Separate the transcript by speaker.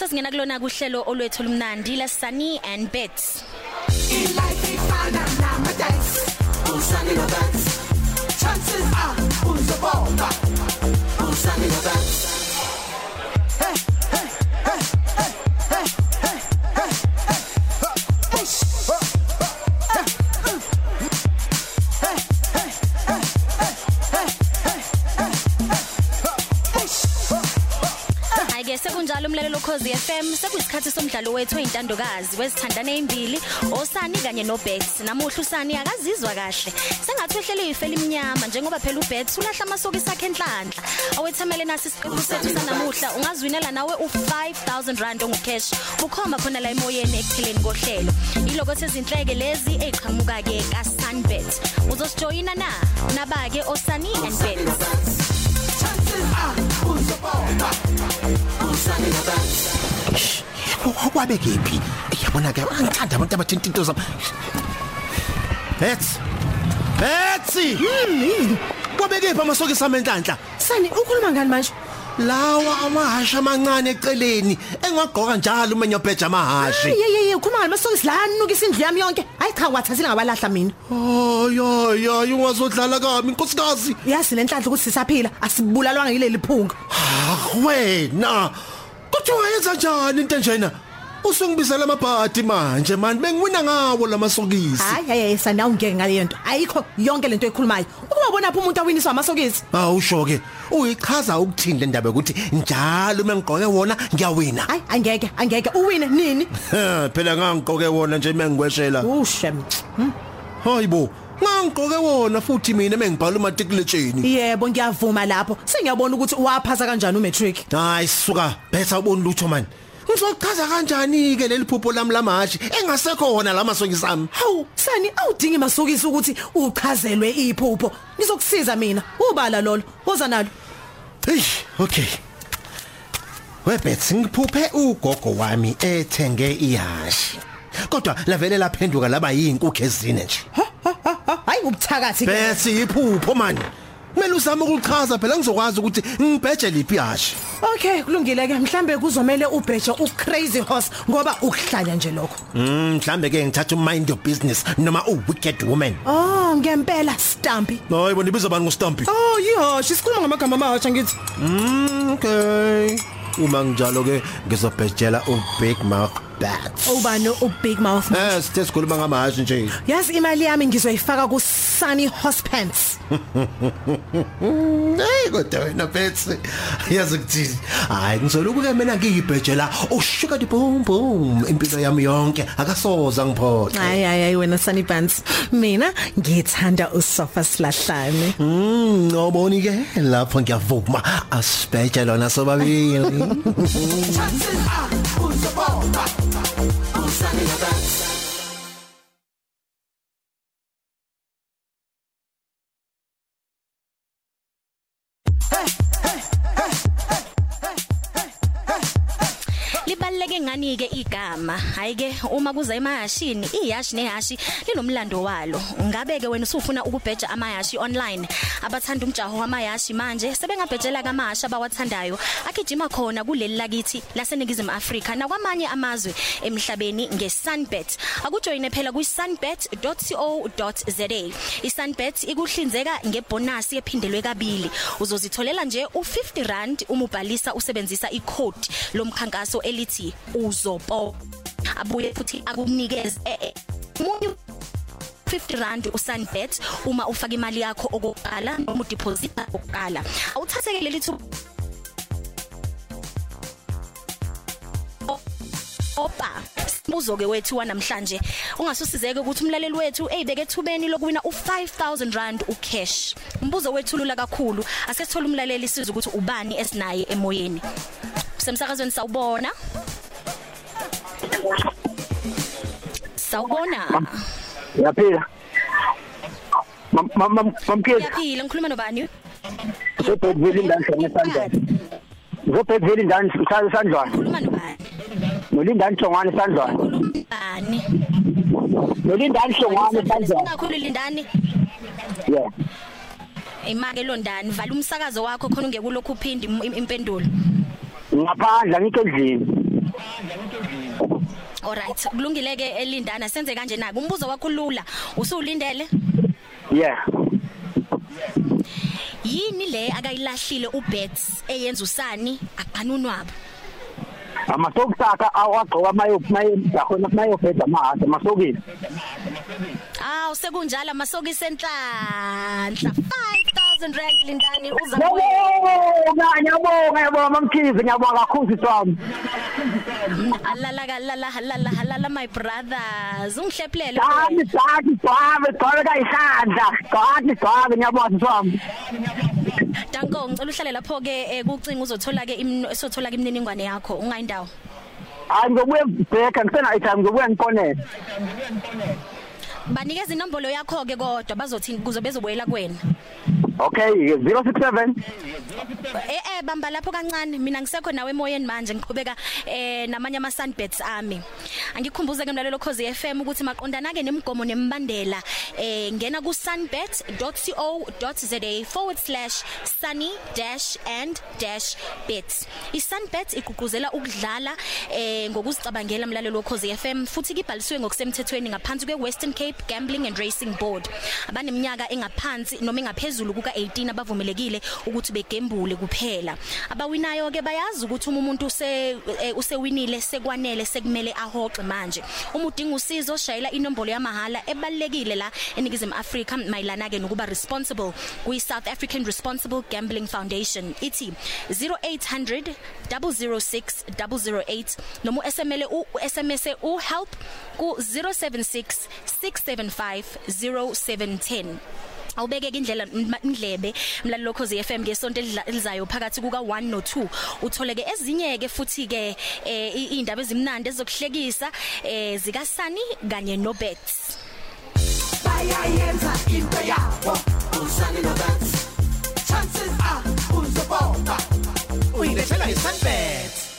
Speaker 1: sasingena kulona kuhlelo olwethu lumnandi la Sunny and Bets.
Speaker 2: Life ifana namadice. Usani no bets Chances are uzobomba
Speaker 1: Ayike sekunjalo umlalelo Khosi FM sekuyisikhathi somdlalo wethu oyintandokazi wezithandane ezimbili osani kanye noBets. Namuhla usani akazizwa kahle. Sengathi wehlele ife limnyama njengoba phela uBets ulahla amasokisi akhe enhlanhla awethamele nasi isiqephu sethu sanamuhla ungazwinela nawe u5000 rand ongucash. Ukhoma khona la emoyeni ekupheleni kohlelo. Iloko sezinhleke lezi eziqhamuka ke kaSunbet uzosijoyina na? Nabake osani and
Speaker 2: are uzobomba Usani no bets
Speaker 3: Kwabe kephi? Yabona ke angithanda abantu abathinta into zami. Bets. Betsi. Hmm. Kwabe kephi amasokisi amenhlanhla?
Speaker 4: Sani ukhuluma ngani manje?
Speaker 3: Lawa amahasha amancane eceleni engagqoka njalo uma nyobheja amahashi.
Speaker 4: Ye ye ye ukhuluma ngani masokisi la anukisa indlu yami yonke. Hayi cha wathathile ngabalahla mina.
Speaker 3: Oh yo yo ungazodlala kami inkosikazi.
Speaker 4: Yazi lenhlanhla ukuthi sisaphila asibulalwanga yileli phunga.
Speaker 3: Ah wena. Kuthi wayenza njani into enjena? Usungibizela amabhadi manje man bengiwina ngawo lamasokisi.
Speaker 4: Hayi hayi sani awungeke ngale nto. Ayikho yonke lento ekhulumayo. Ukuba bona pha umuntu awiniswa amasokisi.
Speaker 3: Awusho ke uyichaza ukuthini le ndaba ukuthi njalo mengigqoke wona ngiyawina.
Speaker 4: Hayi angeke angeke uwine nini?
Speaker 3: Phela ngangigqoke wona nje mengigweshela.
Speaker 4: Ushem.
Speaker 3: Hayibo, ngangigqoke wona futhi mina mengibhala umatikuletsheni.
Speaker 4: Yebo ngiyavuma lapho. Sengiyabona ukuthi waphasa kanjani umatric.
Speaker 3: Hayi suka, betha uboni lutho man. Ngizochaza kanjani ke leli phupho lami lamashi engasekho wona lamasokisi ami.
Speaker 4: Hawu, sani awudingi masokisi ukuthi uchazelwe iphupho. Nizokusiza mina. Ubala lolo. Woza nalo.
Speaker 3: Hey, okay. Webet ngiphuphe ugogo wami ethenge ihashi. Kodwa lavele laphenduka laba yinkukhu ezine nje.
Speaker 4: Hayi ubuthakathi ke.
Speaker 3: Bese iphupho man. Kumele uzame ukuchaza phela ngizokwazi ukuthi ngibheje liphi ihashi.
Speaker 4: Okay, kulungile ke mhlambe kuzomela ubheje ucrazy horse ngoba ukuhlanya nje lokho.
Speaker 3: Mm, mhlambe ke ngithatha mind your business noma u wicked woman.
Speaker 4: Oh, ngempela stampi.
Speaker 3: Hayi bona ibiza bani ngostampi?
Speaker 4: Oh, yihashi sikhuluma ngamagama amasha ngithi.
Speaker 3: Mm, okay. Uma njalo ke ngizobhejela u big mouth bats.
Speaker 4: Ubani ubig mouth.
Speaker 3: Eh, sithe sikhuluma ngamahashi nje.
Speaker 4: Yazi imali yami ngizoyifaka ku Sunny Horse Pants.
Speaker 3: Hey kodwa wena Betsy yazi ukuthini hayi ngizoloku ke mina ngiyibhejela ushika di boom boom impilo yami yonke akasoza ngiphoxe
Speaker 4: Hayi hayi hayi wena Sunny Pants. Mina ngithanda usofa silahlane.
Speaker 3: Mm ngoboni ke lapho ngiyavuma asibheje lona sobabili
Speaker 2: Chances are uzobomba
Speaker 1: Libaleke ngani ke igama. Hayi ke uma kuza emahashini ihashi nehashi linomlando walo. Ngabe ke wena usufuna ukubheja amahashi online? Abathanda umjaho wamahashi manje sebengabhejela kamasha abawathandayo. Akijima khona kuleli lakithi laseningizimu Afrika nakwamanye amazwe emhlabeni ngeSunbet. Akujoyine phela kusunbet.co.za iSunbet ikuhlinzeka ngebonus ephindelwe kabili. Uzozitholela nje u50 rand uma ubhalisa usebenzisa icode lomkhankaso elithi uzopo abuye futhi akunikeze eh, eh, munye 50 rand uSunbet uma ufaka imali yakho okokuqala noma udeposit okokuqala. Awuthatheke leli thu opa sibuzo ke wethu wanamhlanje ungasusizeke ukuthi umlaleli wethu eyibeke ethubeni lokuwina u5000 rand ucash. Umbuzo wethu lula kakhulu ase sithola umlaleli sizwe ukuthi ubani esinaye emoyeni? Semsakazweni sawubona. Sawubona
Speaker 5: Yaphila. Mam mam mamkezi.
Speaker 1: Yaphila ngikhuluma nobani
Speaker 5: Zobhekville indani sandlwana. Zobhekville indani sandlwana.
Speaker 1: Ngikhuluma nobani
Speaker 5: Nolindani Hlongwane sandlwana.
Speaker 1: Bani
Speaker 5: Nolindani Hlongwane sandlwana.
Speaker 1: Sinakhulu lindani
Speaker 5: Yeah.
Speaker 1: Imake lo ndani vala umsakazo wakho khona ungeke ulokhu uphinde im- im- impendulo
Speaker 5: ngaphandle angikho endlini
Speaker 1: Alright kulungile ke elindana. Senze kanje na umbuzo wakho lula usulindele
Speaker 5: yeah.
Speaker 1: Yini le akayilahlile uBets eyenza usani? Akanunwabo
Speaker 5: amasokisaka awagqoka mayo mayo yakhona mayo feda mahasa masokisi
Speaker 1: Aw sekunjalo. Amasoki senhlanhla 5000 rand lindani. Uzabuya
Speaker 5: Ngiyabonga ngiyabonga ngiyabonga mamkhizi ngiyabonga kakhulu sami
Speaker 1: alala kalala halala halala my brothers. Ungihlephulele
Speaker 5: Dani dani dwabe dwabe kayihlandla dani dwabe ngiyabonga sami
Speaker 1: Danko ngicela uhlale lapho ke kucinga uzothola ke isothola ke imininingwane yakho. Ungayindawo
Speaker 5: Hayi ngizobuya ngibheka ngisena itime ngizobuya ngikonele
Speaker 1: banikeza inombolo yakho ke kodwa bazothi kuze bezobuyela kuwena.
Speaker 5: Okay 067
Speaker 1: eh eh bamba lapho kancane mina ngisekho nawe emoyeni manje ngiqhubeka eh namanye ama sunbets ami. Angikhumbuze ke mlalelo khozi FM ukuthi maqondana ke nemigomo nemibandela eh ngena ku sunbet.co.za/sunny-and-bets isunbet igqugquzela ukudlala eh ngokuzicabangela mlalelo khozi FM futhi kibhalisiwe ngokusemthethweni ngaphansi kwe Western Cape Gambling and Racing Board. Abaneminyaka engaphansi noma engaphezulu kuka 18 abavumelekile ukuthi begembule kuphela. Abawinayo ke bayazi ukuthi uma umuntu use eh, usewinile sekwanele sekumele ahoxe manje. Uma udinga usizo shayela inombolo yamahala ebalekile la enikizemi Africa mayilana ke nokuba responsible kwi South African Responsible Gambling Foundation. Ithi 0800 006 008 noma uSML u SMS u help ku 076 675 0710 awubeke indlela indlebe mlalo lokhozi FM ngesonto elizayo phakathi kuka 1 no 2 utholeke ezinye ke futhi ke izindaba ezimnandi ezokuhlekisa eh zika Sunny kanye no Bets
Speaker 2: bayayenza into yabo usani nobet. Chances are uzobona
Speaker 3: uyilethela isunbet.